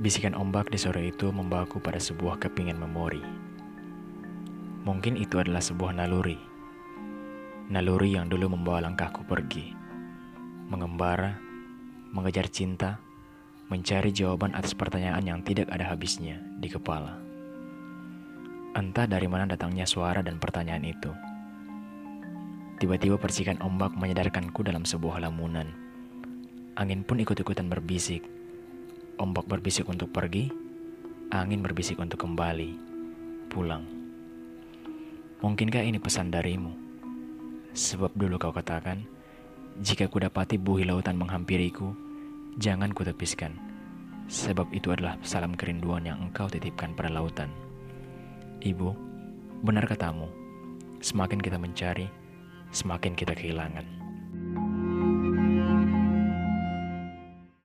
Bisikan ombak di sore itu membawaku pada sebuah kepingan memori. Mungkin itu adalah sebuah naluri. Naluri yang dulu membawa langkahku pergi. Mengembara, mengejar cinta, mencari jawaban atas pertanyaan yang tidak ada habisnya di kepala. Entah dari mana datangnya suara dan pertanyaan itu. Tiba-tiba percikan ombak menyadarkanku dalam sebuah lamunan. Angin pun ikut-ikutan berbisik Ombak berbisik untuk pergi, angin berbisik untuk kembali, pulang. Mungkinkah ini pesan darimu? Sebab dulu kau katakan, jika ku dapati buih lautan menghampiriku, jangan ku tepiskan. Sebab itu adalah salam kerinduan yang engkau titipkan pada lautan. Ibu, benar katamu, semakin kita mencari, semakin kita kehilangan.